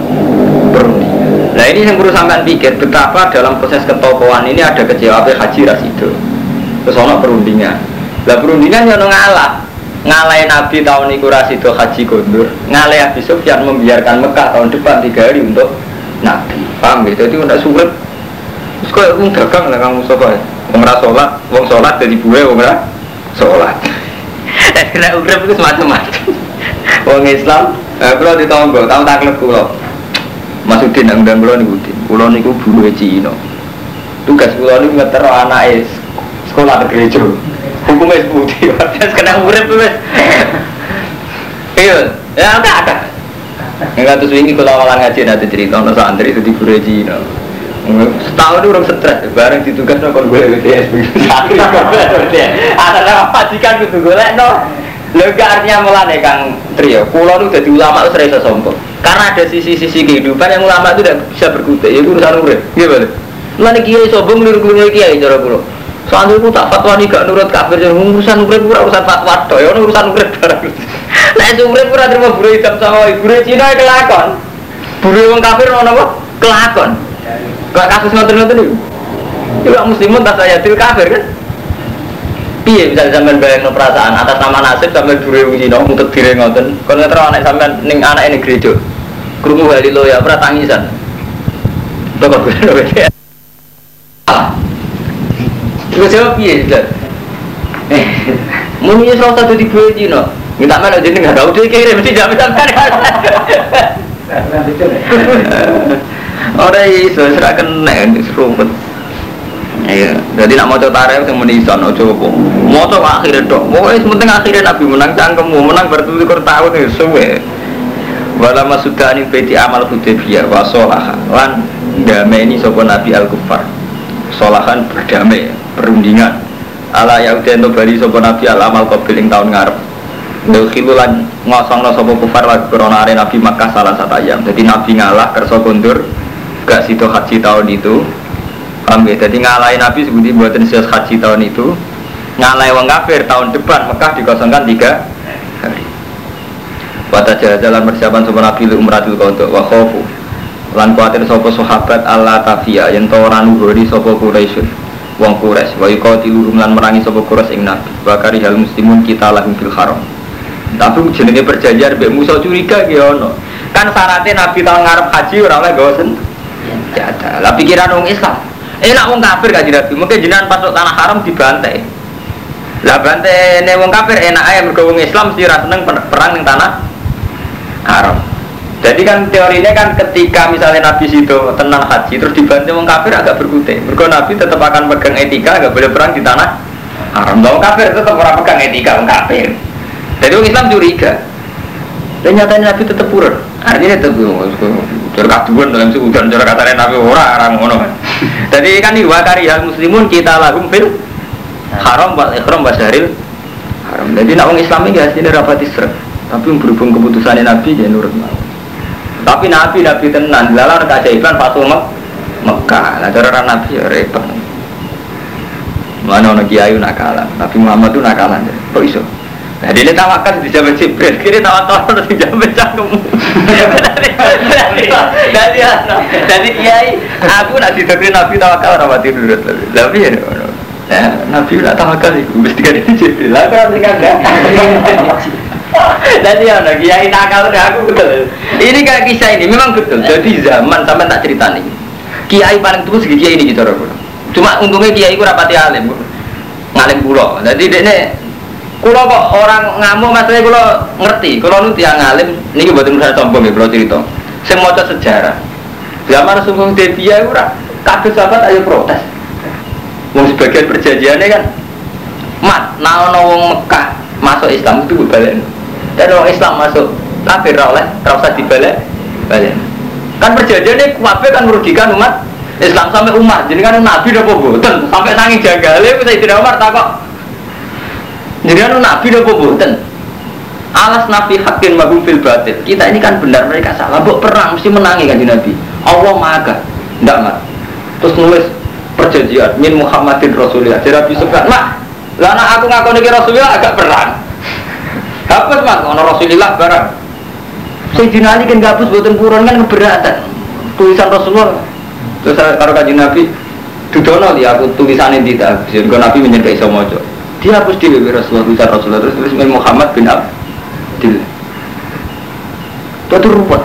berundi. Nah ini yang perlu sampean pikir betapa dalam proses ketokohan ini ada kecewa haji rasido. Terus ono perundingan. Lah perundingan yang ngalah. Ngalahin Nabi tahun itu rasido haji gondur. Ngalahin Abu Sufyan membiarkan Mekah tahun depan tiga hari untuk Nabi. Paham gitu? Jadi udah sulit. Terus kok dagang lah kamu ya? Wong ra sholat, wong sholat jadi buwe wong ra sholat. Dan kena urip itu semacam-macam. Wong Islam, eh kalau di tonggo, tahu taklek kulo. Masudin nang dan kulo niku din. Kulo niku buruh Cina. Tugas kulo niku ngetero anake sekolah di gereja. Hukumnya seputi, terus kena urip wis. Iya, ya ada ada. Enggak terus ini kalau awalan ngaji nanti cerita, no santri itu di Cina. Setahun itu orang stres, bareng ditugas no kon gue BTS Ada nama majikan kudu gue no. Lho artinya mulane Kang Trio, pulau itu jadi ulama itu serasa sombong. Karena ada sisi-sisi kehidupan yang ulama itu tidak bisa berkutik, itu urusan urip. Gimana? Mulane kiai sombong niru-niru kiai cara pulau. Soalnya aku tak fatwa nih gak nurut kafir, jadi urusan urip pura urusan fatwa toh, ya urusan urip barang. Nah itu urip pura terima buru hitam sama ibu Cina kelakon. Buru wong kafir ono apa? Kelakon. Kok kasus ngoten-ngoten niku. Iku muslimun tas ayatil kafir kan? Piye bisa sampean bayangno perasaan atas nama nasib sampean buru wong Cina mutet dire ngoten. Kon ngetro anak sampean ning anak ini gereja. Krungu haleluya ora tangisan. Kok gue Iku jawab piye, Ustaz? Eh, muni ora usah dadi gue Cina. Minta mana jadi nggak tahu dia kirim mesti jam sampai. Ora iso serak kena serumpet. Iya, jadi nak mau coba tarik yang menisan, ojo apa. Mau coba akhirnya dok, pokoknya sementing akhirnya nabi menang cangkemmu, menang bertutur tahun itu suwe. Wala masukani beti amal hudaybiyah wa solaha lan damai sopo nabi al kufar. Solahan berdamai, perundingan. Ala yaudhen bali sopo nabi al amal qabil ing tahun ngarep. Dukhilu lan ngosong sopo kufar lagi corona nabi Makkah salah satu ayam. Jadi nabi ngalah kerso kundur gak situ haji tahun itu. Paham ya? Jadi ngalahin Nabi sebutin buatan sias haji tahun itu. Ngalahin wong kafir tahun depan Mekah dikosongkan tiga hari. Wata jalan persiapan sopan Nabi umratul kodok wa khofu Lan kuatir sopo sahabat Allah tafiyah Yang toran uhuri sopo Quraisyun Wong Quraisy. Wa yuqatiluhum lan merangi sopo Quraisy ing Nabi. Wa hal muslimun kita lahum fil haram. Tapi jenenge perjanjian Mbak Musa curiga ono. Kan syaratnya Nabi tahun ngarep haji ora oleh gawa senjata. Lah pikiran wong Islam Enak wong kafir kan Nabi, mungkin jenengan pasok tanah haram dibantai. Lah bantai ne wong kafir enak aja mergo wong Islam mesti ra seneng perang ning tanah haram. Jadi kan teorinya kan ketika misalnya Nabi situ tenang haji terus dibantai wong kafir agak berkutik. Mergo Nabi tetap akan pegang etika agak boleh perang di tanah haram. Wong kafir tetap orang pegang etika wong kafir. Jadi wong Islam curiga. Dan nyatanya Nabi tetap purun. Artinya tetap Cara kaduan dalam seudan cara katanya nabi ora orang ngono. Jadi kan ini wakari hal muslimun kita lagu fil haram wal ikhram basyaril haram. Jadi nak orang Islam ini hasilnya rapat isra. Tapi berhubung keputusan nabi ya nurut mau. Tapi nabi nabi tenan lalar keajaiban Fatul Mek Mekah. Nah cara nabi ya repot. Mana orang kiai nakalan, tapi Muhammad itu nakalan. Kok iso? Nah, dia tawakan di zaman Jibril, kiri tawakal terus di zaman cangkem. Jadi, jadi kiai, aku nak didokter Nabi tawakal rawat tidur Tapi ya, nah, Nabi nak tawakal itu mesti kan itu Jibril. Lah kan kan Jadi ya, kiai nakal aku betul. Ini kayak kisah ini memang betul. Jadi zaman sampai tak cerita nih. Kiai paling tua segi kiai ini gitu Cuma untungnya kiai itu rapati alim, ngalim pulau. Jadi dia Kulo kok orang ngamuk maksudnya kulo ngerti, kulo nu tiang ngalim, ini buat saya sombong ya, kulo cerita. Saya mau sejarah. Zaman Rasulullah Debia ora kabeh sahabat ayo protes. Wong sebagian perjanjiannya kan mat nah wong Mekah masuk Islam itu balik. Dan orang Islam masuk kafir oleh ora dibalik balik. Kan perjanjiannya kuwabe kan merugikan umat Islam sampai Umar. Jadi kan Nabi udah boboten sampai nangis jagale saya tidak Umar takok jadi anu nabi apa boten? Alas nabi hakin magum fil batil. Kita ini kan benar mereka salah. Buk perang mesti menangi kan nabi. Allah maha Tidak mat. Terus nulis perjanjian min Muhammadin Rasulullah. Jadi Nabi Sufyan, mak, lana aku ngaku nih Rasulullah agak perang. Hapus mak, ono Rasulullah barang. Sayyidina Ali kan gabus buatan kurun kan keberatan. Tulisan Rasulullah. Terus kalau kaji Nabi, dudono dia aku tulisan ini tidak. Jadi Nabi menyertai semua dia hapus di Rasulullah bisa Rasulullah terus tulis Muhammad bin Abdul. Itu ruwet.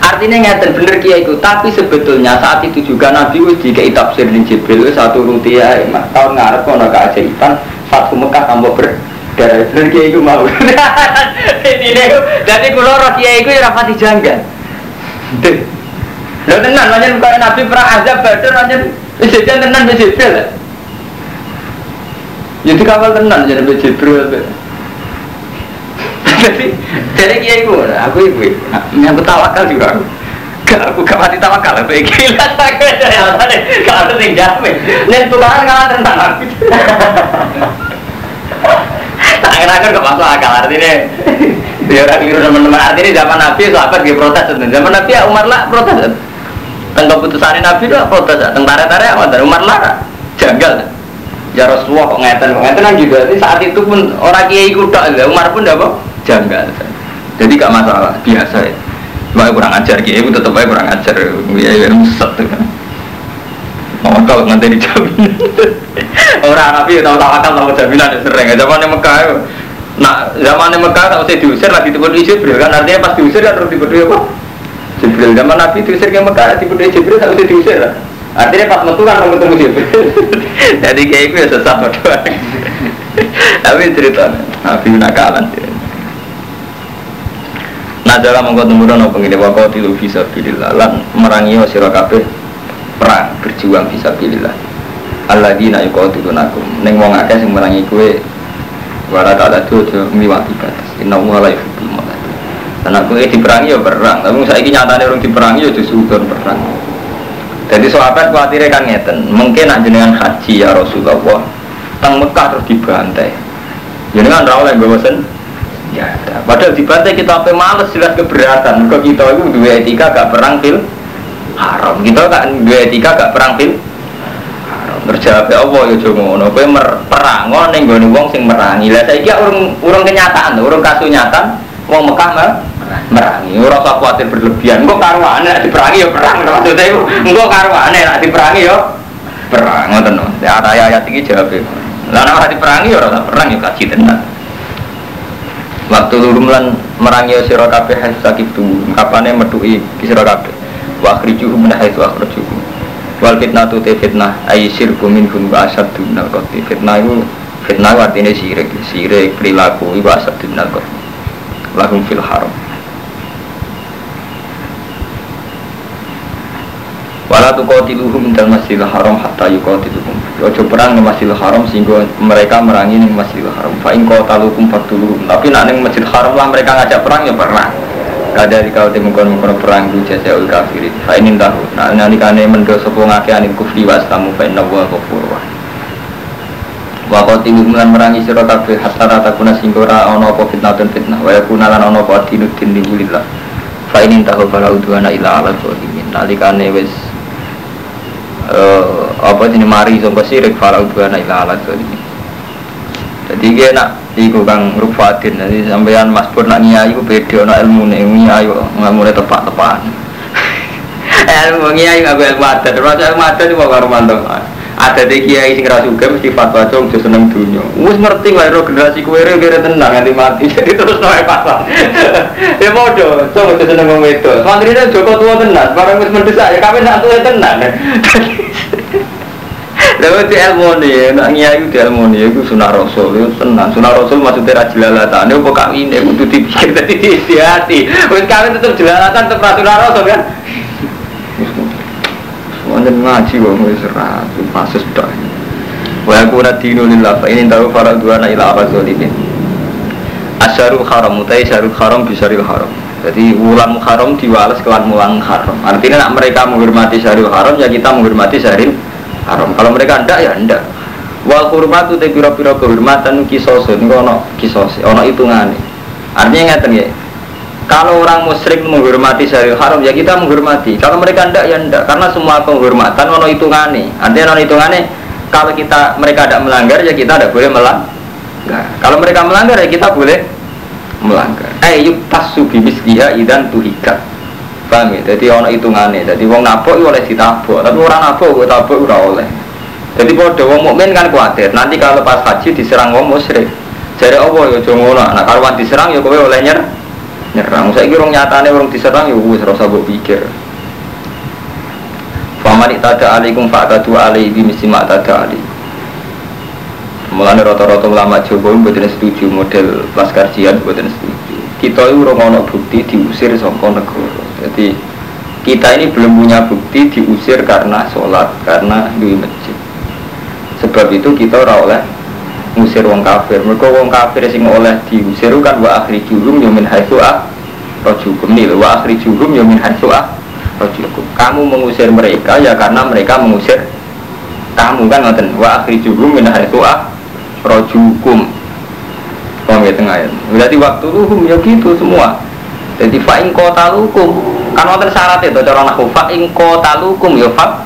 Artinya ngeten bener kia itu. Tapi sebetulnya saat itu juga Nabi wis jika tafsir di Jibril satu ruti ya tahun ngarep kono keajaiban satu Mekah tambah ber dari bener kia itu mau. Ini jadi kalau roh kia itu ya rapati janggal. Lalu tenan, macam bukan Nabi perang azab badar, macam Bisa tenan Jibril Ya kawal tenan jadi be Jibril. Jadi dari kiai gue, aku ibu, yang tawakal juga. Gak aku gak mati tawakal, apa gila sakit. Kalau sing jamin, nih tukaran kalah tentang aku. Tangan-tangan gak masuk akal artinya. Ya orang keliru teman-teman artinya zaman Nabi sahabat dia protes zaman Nabi ya Umar lah protes. Tentang keputusan Nabi itu protes. Tentang tarik-tarik Umar lah janggal ya Rasulullah kok ngeten kok ngeten kan juga ini saat itu pun orang kiai kuda Umar pun apa janggal jadi gak masalah biasa ya Makanya kurang ajar, kiai itu tetap aja kurang ajar. Ya, ya, muset tuh. Mau kalau nanti dijamin. Orang Nabi tahu tawakal tahu jaminan ya sering. Zaman Mekah, ya. nah zaman Mekah tak usah diusir lagi tiba di Jibril kan artinya pas diusir kan terus tiba apa? Jibril zaman Nabi diusir ke Mekah tiba Jibril usah diusir lah. Artinya pas metu kan mau ketemu Jibril. Jadi kayak itu ya sesat doang. Tapi cerita Nabi nakalan. Nah dalam mengkau temurun apa ini wakau tilu bisa pilih lan merangi sira kabeh perang berjuang bisa pilih Allah di nak kau tilu nakum neng wong akeh sing merangi kue wala tak ada tuh miwati batas inna wala yuhibbul mu'tadin dan aku ini diperangi ya perang tapi saya ini nyatanya orang diperangi ya justru perang jadi sahabat khawatirnya kan ngeten mungkin nak jenengan haji ya Rasulullah tang Mekah terus dibantai jenengan rawol yang bosen ya ada. Padahal dibantai kita apa males jelas keberatan. Kok kita itu dua etika gak perang fil haram. Kita gak dua etika gak perang fil haram. Terjawab Allah ya jomo ngono. Kowe perang ning gone wong sing merangi. Lah saiki urung urung kenyataan, urung kasunyatan wong Mekah mah merangi. Ora usah kuatir berlebihan. Engko karuane nek diperangi ya perang. Maksudnya itu engko karuane nek diperangi ya perang ngoten. Ya ayat iki jawab. Lah nek ora diperangi ya ora perang ya kaji tenan waktu lurum lan merangi sira kabeh sakit tu kapane medui sira kabeh wa akhrijuhu min haitsu akhrajuhu wal fitnatu te fitnah ay sirku minhum wa asaddu minal qatl fitnah itu fitnah artinya sirik sirik perilaku itu asaddu minal qatl lahum fil haram wala tuqatiluhum dal masjidil haram hatta yuqatiluhum. Ojo perang di masjidil haram sehingga mereka merangi di masjidil haram. Fa in qatalukum fatuluhum tapi nak ning masjidil haram lah mereka ngajak perang ya perang. Kada di kau temu kono kono perang du jasa ul kafirin. Fa inin tahu nah nalikane mendo sapa ngake anil kufri was tamu fa inna wa ghafur wa wa qatiluhum lan merangi sira kabeh hatta rata kuna sehingga ora ana apa fitnah dan fitnah wa yakuna lan ana apa dinud din lillah fa inin tahu fala udwana ila ala zalimin. Nalikane wis uh, apa jenis mari sangka sirik falau dua naik lalat ini jadi dia nak iku kang rufatin jadi sampean mas pur nak nyai ku beda nak ilmu nih nyai ilmu nih tepat tepat ilmu nyai nggak ilmu adat terus ilmu adat itu baru mantap ada deh kiai sing rasu juga mesti fatwa cung tuh seneng dunia mus ngerti lah roh generasi kue re kira tenang nanti mati jadi terus naik pasang ya bodoh cung tuh seneng ngomong itu santri dan joko tua tenang barang mus mendesak ya kami nak tua tenang Lalu di ilmu nih, nak ngiayu di ilmu nih, itu sunnah rasul, itu tenang. Sunnah rasul maksudnya rajilalatan, itu kok kawin ini, itu dipikir tadi di hati. Terus kawin tetap jelalatan, tetap rasulullah rasul kan? Wonten ngaji wong wis ora pasus tok. Wa aku ora dinu lillah fa ini tahu para dua na ila apa zalimin. Asyarul haram utai syarul haram bisaril haram. Jadi wulan haram diwales kelan mulang haram. Artinya nak mereka menghormati syarul haram ya kita menghormati syaril haram. Kalau mereka ndak ya ndak. Wal hurmatu te pira-pira kehormatan kisosun ono kisos ono hitungane. Artinya ngeten ya. Kalau orang musyrik menghormati syaril haram ya kita menghormati. Kalau mereka ndak ya ndak karena semua penghormatan ono hitungane. Artinya ono hitungane kalau kita mereka tidak melanggar ya kita tidak boleh melanggar. Kalau mereka melanggar ya kita boleh melanggar. Eh yuk tasu bibis dia idan tuhikat. Paham ya? Jadi ono hitungane. Jadi wong nabok itu oleh ditabok, tapi orang nabok gue tabok ora oleh. Jadi kalau wong mukmin kan khawatir nanti kalau pas haji diserang wong musyrik. Jadi apa ya jangan ngono. Nah kalau diserang ya kowe oleh nyer nyerang. Saya kira nyatane orang diserang ya wis rasa mbok pikir. Faman tada alaikum fa'tadu alaihi bimisi ma tada alaihi. Mulane rata-rata ulama Jawa mboten setuju model laskar jihad mboten setuju. Kita itu ora ono bukti diusir saka negara. Jadi kita ini belum punya bukti diusir karena sholat, karena di masjid. Sebab itu kita ora oleh ngusir wong kafir. Mereka wong kafir sing oleh diusir kan wa akhri jurum yamin haitsu ah rojukum nih wa akhri jurum yamin haitsu ah rojukum. Kamu mengusir mereka ya karena mereka mengusir kamu kan ngoten wa akhri jurum min haitsu ah rojukum. Paham ya tengah ya? Berarti waktu luhum ya gitu semua. Jadi fa'in kota lukum kan wonten syarat itu cara nahu fa'in kota lukum ya fa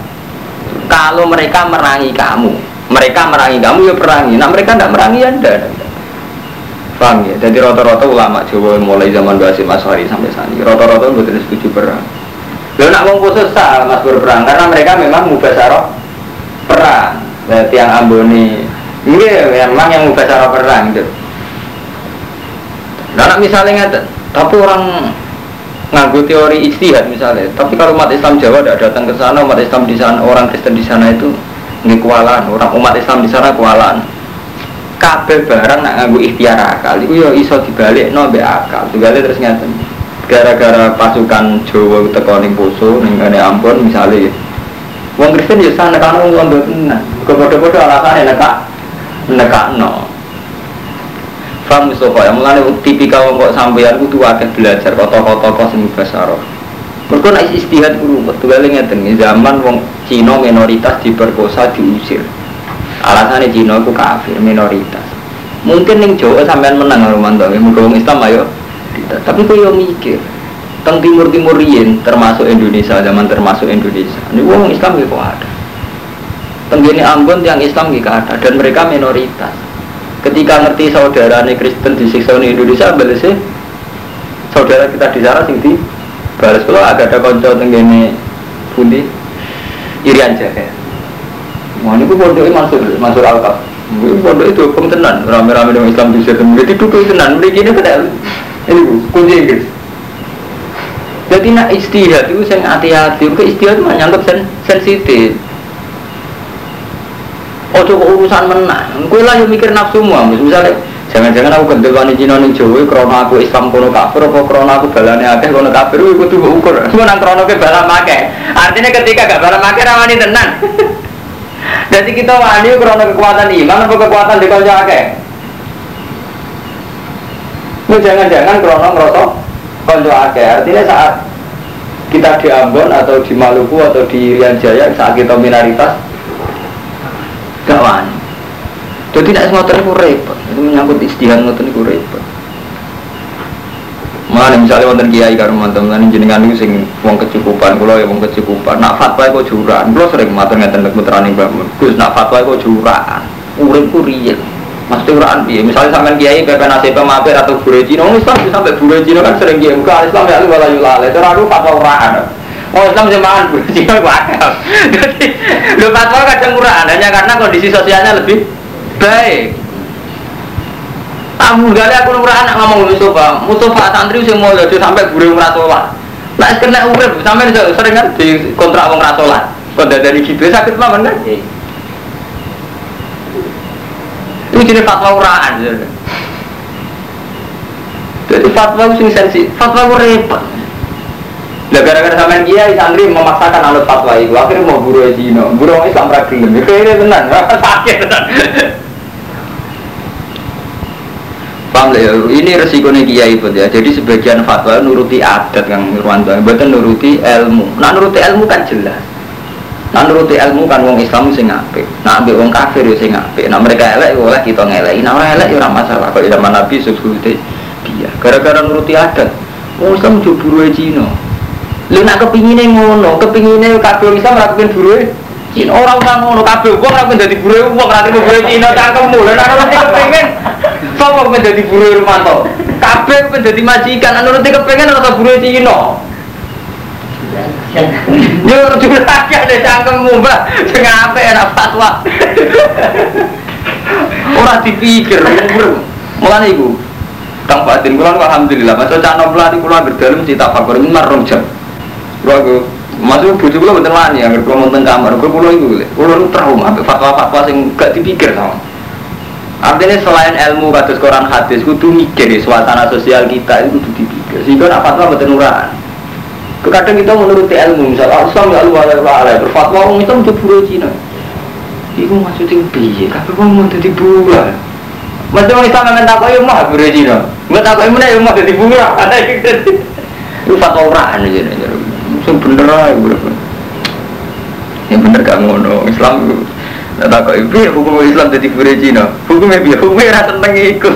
kalau mereka merangi kamu mereka merangi kamu ya perangi nah mereka tidak merangi anda Paham ya? Jadi rata-rata ulama Jawa mulai zaman Basim Ashari sampai saat rata-rata betul setuju perang. Lo nak mau khusus sah mas berperang karena mereka memang mubasaro perang. Berarti yang Amboni ini memang yang mubasaro perang gitu. Nah, nak misalnya tapi orang nganggu teori istihad misalnya. Tapi kalau umat Islam Jawa tidak datang ke sana, umat Islam di sana, orang Kristen di sana itu nggak kualan, orang umat Islam di sana kualan kabeh barang nak nganggo ikhtiar akal iku yo iso dibalik no be akal dibalik terus ngeten gara-gara pasukan Jawa teko ning poso ning kene Ambon misalnya Wong Kristen ya sana kan wong londo tenan. Kebodo-bodo alasane nekak nekakno. Faham Mustafa ya mulane tipikal wong kok sampeyan kudu akeh belajar kota-kota sing basaro. Mergo nek istihad kudu tugale ngeten zaman wong Cina minoritas diperkosa diusir. Alasannya Cina itu kafir minoritas. Mungkin yang Jawa sampean menang Romanto ya mungkin Islam ayo. Tapi kau yang mikir teng timur timur rien termasuk Indonesia zaman termasuk Indonesia. Ini wong Islam gitu ada. Tenggini Ambon yang Islam gitu ada. Dan mereka minoritas. Ketika ngerti saudara nih Kristen disiksa di Indonesia sih. Saudara kita di sana sing di balas. Kalau agak ada konco tenggini pundi Irian Jaya Wah ini pondoknya masuk masuk alkaf. Ini pondok itu hukum tenan. Rame-rame dengan Islam di sini. Jadi duduk tenan. Mereka ini kan ini kunci Inggris. Jadi nak istihad itu saya hati-hati. Ke istihad itu menyangkut sen sensitif. Coba urusan menang. Kue lah yang mikir nafsu semua. Misalnya jangan-jangan aku gendel wani Cina ning Jawa krana aku Islam kono kafir apa krana aku balane akeh kono kafir iku kudu ukur. Mun krana ke balam akeh. Artinya ketika gak balam akeh rawani tenan. Jadi kita wani karena kekuatan iman atau kekuatan di akeh? Ini jangan-jangan karena ngerosok kolja akeh. Artinya saat kita di Ambon atau di Maluku atau di Rian Jaya saat kita minoritas gak wani. Jadi tidak semua itu repot. Itu menyangkut istihad ngoten itu repot. Mana misalnya wonten kiai karo mantan jenengan niku sing wong kecukupan, kula ya wong kecukupan. Nak fatwa iku jurakan. Kula sering matur ngeten nek putrane Mun. Gus nak fatwa iku jurakan. Uripku riyen. Mesti uraan piye? Misalnya sampean kiai pepe nasib mampir atau bure Cina, wong Islam sampai bure Cina kan sering kiai muka Islam ya wala yulale. Terus aku fatwa uraan. Oh Islam jemaah bure Cina ku akal. Jadi lu fatwa kadang uraan hanya karena kondisi sosialnya lebih baik. Tamu gale aku ora anak ngomong Mustafa. Mustafa santri sing mau jadi sampai guru ora sholat. Lah kena urip sampai sering kan di kontrak wong sholat. Kok dari gitu sakit mawon kan? Ini jenis fatwa uraan. Jadi fatwa sing sensi, fatwa repot. Lah gara-gara sampean kiai santri memaksakan anut fatwa itu, akhirnya mau guru Cina, guru Islam ra gelem. Kene tenan, sakit. Paham ya? Ini resikonya kiai pun ya. Jadi sebagian fatwa nuruti adat yang Nurwanto, bukan nuruti ilmu. Nah nuruti ilmu kan jelas. Nah nuruti ilmu kan wong Islam sing apik. Nah ambil wong kafir ya sing apik. Nah mereka elek ya oleh kita ngelek. Nah orang elek ya ora masalah. Kalau zaman Nabi subsidi dia. Gara-gara nuruti adat. Wong Islam jo buruhe Cina. Lu nak kepingine ngono, kepingine kabeh Islam ora kepengin buruhe Cina orang orang ngono kabeh wong ora menjadi buruhe wong ora buruhe Cina cangkemmu. Nek ora kepengin Sopo menjadi buruh Rumanto? Kabeh menjadi majikan, anu nanti kepengen rasa buruh Cina. Yo lagi ada cangkemmu, Mbak. Sing apik enak fatwa. Ora dipikir, mulane iku. Kang Fatin kula alhamdulillah, masa cak nom lali kula berdalem cita fakir marung jam. Kula masuk bojo kula mboten wani, anggere kula wonten kamar, kula kula iku kula trauma fatwa-fatwa sing gak dipikir sama. Artinya selain ilmu kados Quran hadis kudu mikir ya, suasana sosial kita itu kudu dipikir. Sehingga nak fatwa mboten uraan. Kadang kita menuruti ilmu, misal Islam ya Allah ala berfatwa orang itu untuk buru Cina. Iku maksudnya piye? Tapi kok mau jadi buruh? Mesti orang Islam yang tak kau mah buru Cina. Tak kau mana yang mau jadi buruh? Ada gitu. Itu fatwa uraan aja nih. Sing bener aja bener. Yang bener gak ngono. Islam Nah, tak kok ibu hukum Islam jadi gure Cina. Hukumnya biar hukumnya rasa seneng ikut.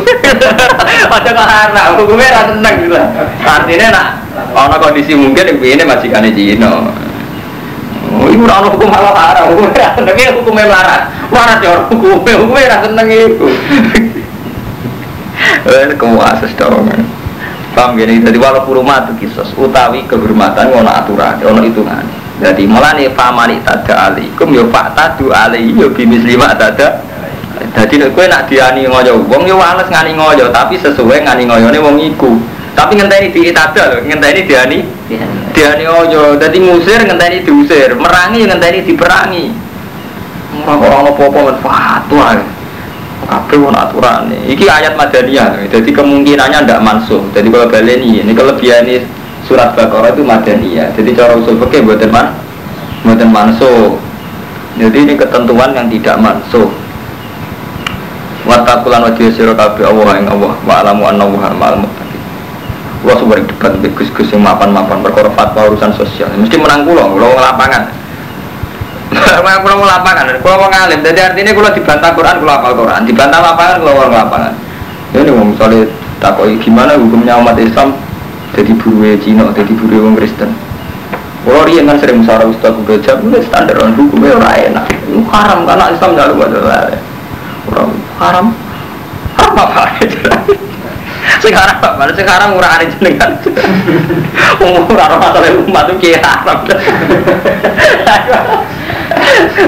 Ada kok anak hukumnya rasa seneng gitu. Artinya nak ono kondisi mungkin ibu ini masih kane Cina. Oh, ibu orang hukum halal haram, hukumnya rasa seneng hukumnya melarat. Melarat ya hukumnya hukumnya rasa seneng ikut. Eh, kuasa dorongan. Paham gini, jadi walau rumah itu kisos utawi kehormatan ono aturan, ono hitungan. Jadi mulane famani tada alaikum yo fatadu alaihi yo bimis lima tada. Jadi nek kowe nak diani ngoyo wong yo wales ngani ngoyo, tapi sesuai ngani ngoyone wong iku. Tapi ngenteni diitada lho, ngenteni diani diani ngoyo. Dadi ngusir ngenteni diusir, merangi ngenteni diperangi. Ora ora apa-apa men fatwa. Kabeh ono aturane. Iki ayat Madaniyah. Jadi kemungkinannya ndak mansuh. Jadi kalau baleni ini kelebihan ini surat Baqarah itu Madaniyah. Jadi cara usul fikih mboten man mboten mansuh. Jadi ini ketentuan yang tidak mansuh. Watakulan wajib sira kabeh Allah ing Allah wa alamu anna wa ma'al muttaqin. Wah sumber debat Gus-gus sing mapan-mapan perkara fatwa urusan sosial. Mesti menang kula wong lapangan. Memang kula wong lapangan, kula wong alim. Jadi artinya kula dibantah Quran, kula hafal Quran. Dibantah lapangan, kula wong lapangan. Ini wong misalnya takoi gimana hukumnya umat Islam jadi buruwe Cina, jadi buruwe wong Kristen. Kalau dia kan sering musara Ustaz udah jam, udah standar on hukumnya orang enak. Itu haram karena Islam tidak lupa Orang haram, haram apa? sekarang apa? Sekarang murah hari jenengan. Umur orang masalah umat itu kiai haram.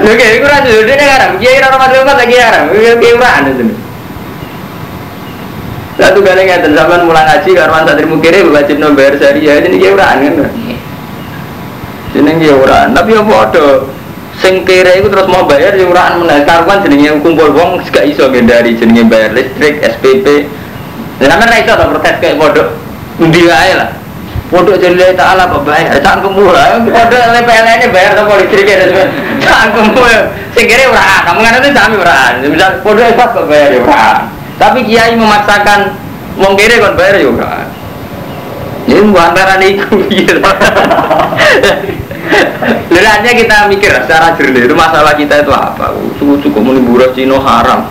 Oke, rasa dulu dia haram. Kiai orang masalah umat lagi haram. Kiai murah ada sini. Satu kali nggak zaman mulai ngaji karwan santri mukire wajib nomor syariah ini kiai murah kan. Jeneng kiai murah. Tapi apa ada? Sing kere itu terus mau bayar yang murah meneh karuan jenenge kumpul wong gak iso ngendari jenenge bayar listrik, SPP, namanya ra iso to protes kayak bodoh. Undi wae lah. Bodoh jadi ta'ala apa bayar? Cangkem murah. Bodoh LPLN ini bayar sama listrik ya. Cangkem murah. Sing kere ora, kamu kan itu sami ora. Misal bodoh kok bayar ya ora. Tapi kiai memaksakan wong kere kon bayar ya ora. Ini antara niku gitu. Kita mikir secara jernih itu masalah kita itu apa? Cukup cukup muni buruh Cina haram.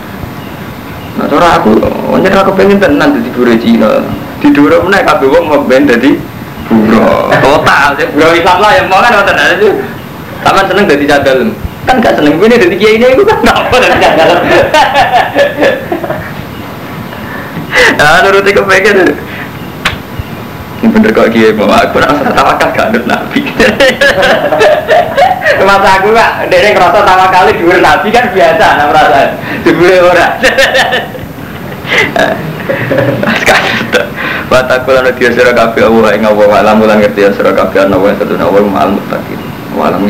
Nah, cara aku, hanya aku pengen tenan jadi buruh Cina. Di dua mana kabeh wong mau ben jadi buruh. Total, buruh Islam lah yang mau kan wonten itu. Taman seneng jadi cadal. Kan gak seneng ini jadi kiai ini itu kan apa jadi cadal. Nah, nuruti kepengen. Ini bener kok kiai mau aku rasa tawakal gak ada nabi. Masa aku kak, dia ngerasa tawakal di nabi kan biasa, nah merasa dibeli orang. Wataku lan dia sira kabeh Allah ing Allah alam lan ngerti sira kabeh ana wa satuna wa ma'al muttaqin. Wa alam